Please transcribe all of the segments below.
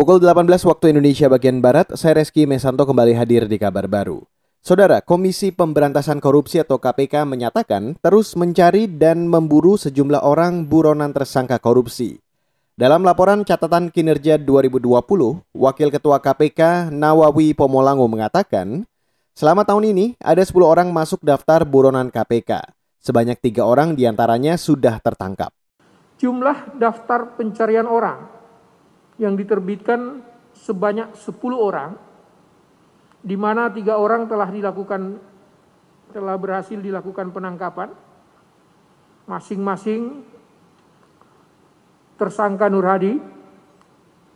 Pukul 18 waktu Indonesia bagian Barat, saya Reski Mesanto kembali hadir di kabar baru. Saudara, Komisi Pemberantasan Korupsi atau KPK menyatakan terus mencari dan memburu sejumlah orang buronan tersangka korupsi. Dalam laporan catatan kinerja 2020, Wakil Ketua KPK Nawawi Pomolango mengatakan, selama tahun ini ada 10 orang masuk daftar buronan KPK. Sebanyak tiga orang di antaranya sudah tertangkap. Jumlah daftar pencarian orang yang diterbitkan sebanyak 10 orang, di mana tiga orang telah dilakukan telah berhasil dilakukan penangkapan, masing-masing tersangka Nur Hadi,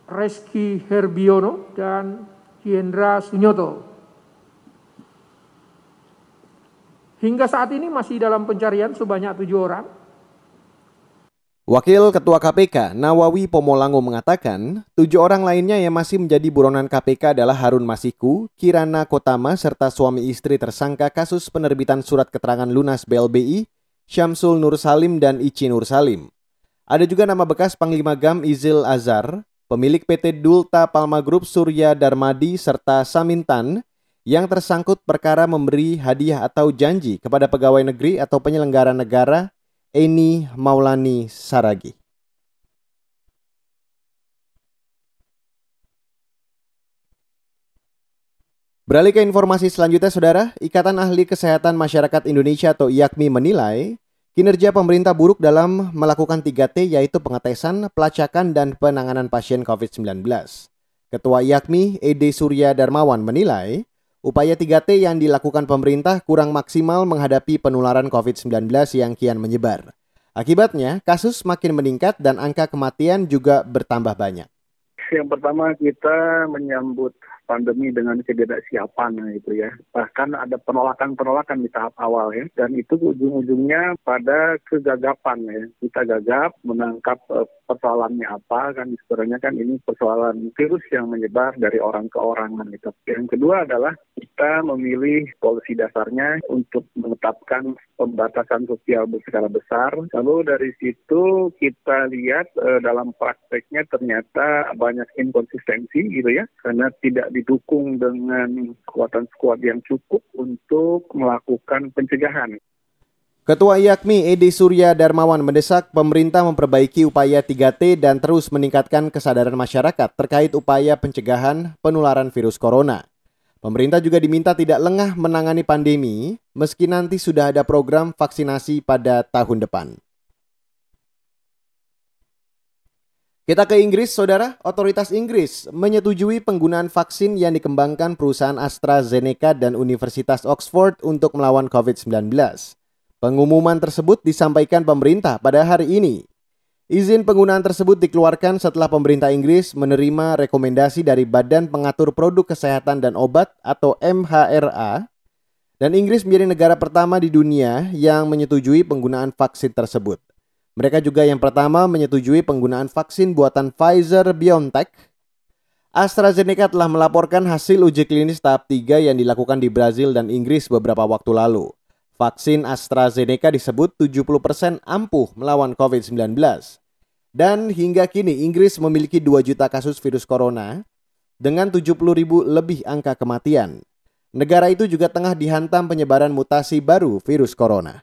Reski Herbiono, dan Hendra Sunyoto. Hingga saat ini masih dalam pencarian sebanyak tujuh orang, Wakil Ketua KPK Nawawi Pomolango mengatakan, tujuh orang lainnya yang masih menjadi buronan KPK adalah Harun Masiku, Kirana Kotama, serta suami istri tersangka kasus penerbitan surat keterangan lunas BLBI, Syamsul Nur Salim dan Ici Nur Salim. Ada juga nama bekas Panglima GAM Izil Azhar, pemilik PT Dulta Palma Group Surya Darmadi, serta Samintan, yang tersangkut perkara memberi hadiah atau janji kepada pegawai negeri atau penyelenggara negara Eni Maulani Saragi. Beralih ke informasi selanjutnya, Saudara. Ikatan Ahli Kesehatan Masyarakat Indonesia atau IAKMI menilai kinerja pemerintah buruk dalam melakukan 3T yaitu pengetesan, pelacakan, dan penanganan pasien COVID-19. Ketua IAKMI, Ede Surya Darmawan menilai Upaya 3T yang dilakukan pemerintah kurang maksimal menghadapi penularan COVID-19 yang kian menyebar. Akibatnya, kasus makin meningkat dan angka kematian juga bertambah banyak. Yang pertama kita menyambut pandemi dengan ketidaksiapan gitu ya. Bahkan ada penolakan-penolakan di tahap awal ya. Dan itu ujung-ujungnya pada kegagapan ya. Kita gagap menangkap uh, persoalannya apa kan sebenarnya kan ini persoalan virus yang menyebar dari orang ke orang gitu. Yang kedua adalah kita memilih polisi dasarnya untuk menetapkan pembatasan sosial berskala besar. Lalu dari situ kita lihat uh, dalam prakteknya ternyata banyak inkonsistensi gitu ya. Karena tidak didukung dengan kekuatan skuad yang cukup untuk melakukan pencegahan. Ketua IAKMI Edi Surya Darmawan mendesak pemerintah memperbaiki upaya 3T dan terus meningkatkan kesadaran masyarakat terkait upaya pencegahan penularan virus corona. Pemerintah juga diminta tidak lengah menangani pandemi meski nanti sudah ada program vaksinasi pada tahun depan. Kita ke Inggris, saudara. Otoritas Inggris menyetujui penggunaan vaksin yang dikembangkan perusahaan AstraZeneca dan Universitas Oxford untuk melawan COVID-19. Pengumuman tersebut disampaikan pemerintah pada hari ini. Izin penggunaan tersebut dikeluarkan setelah pemerintah Inggris menerima rekomendasi dari Badan Pengatur Produk Kesehatan dan Obat atau MHRA dan Inggris menjadi negara pertama di dunia yang menyetujui penggunaan vaksin tersebut. Mereka juga yang pertama menyetujui penggunaan vaksin buatan Pfizer-BioNTech. AstraZeneca telah melaporkan hasil uji klinis tahap 3 yang dilakukan di Brazil dan Inggris beberapa waktu lalu. Vaksin AstraZeneca disebut 70% ampuh melawan COVID-19. Dan hingga kini Inggris memiliki 2 juta kasus virus corona dengan 70 ribu lebih angka kematian. Negara itu juga tengah dihantam penyebaran mutasi baru virus corona.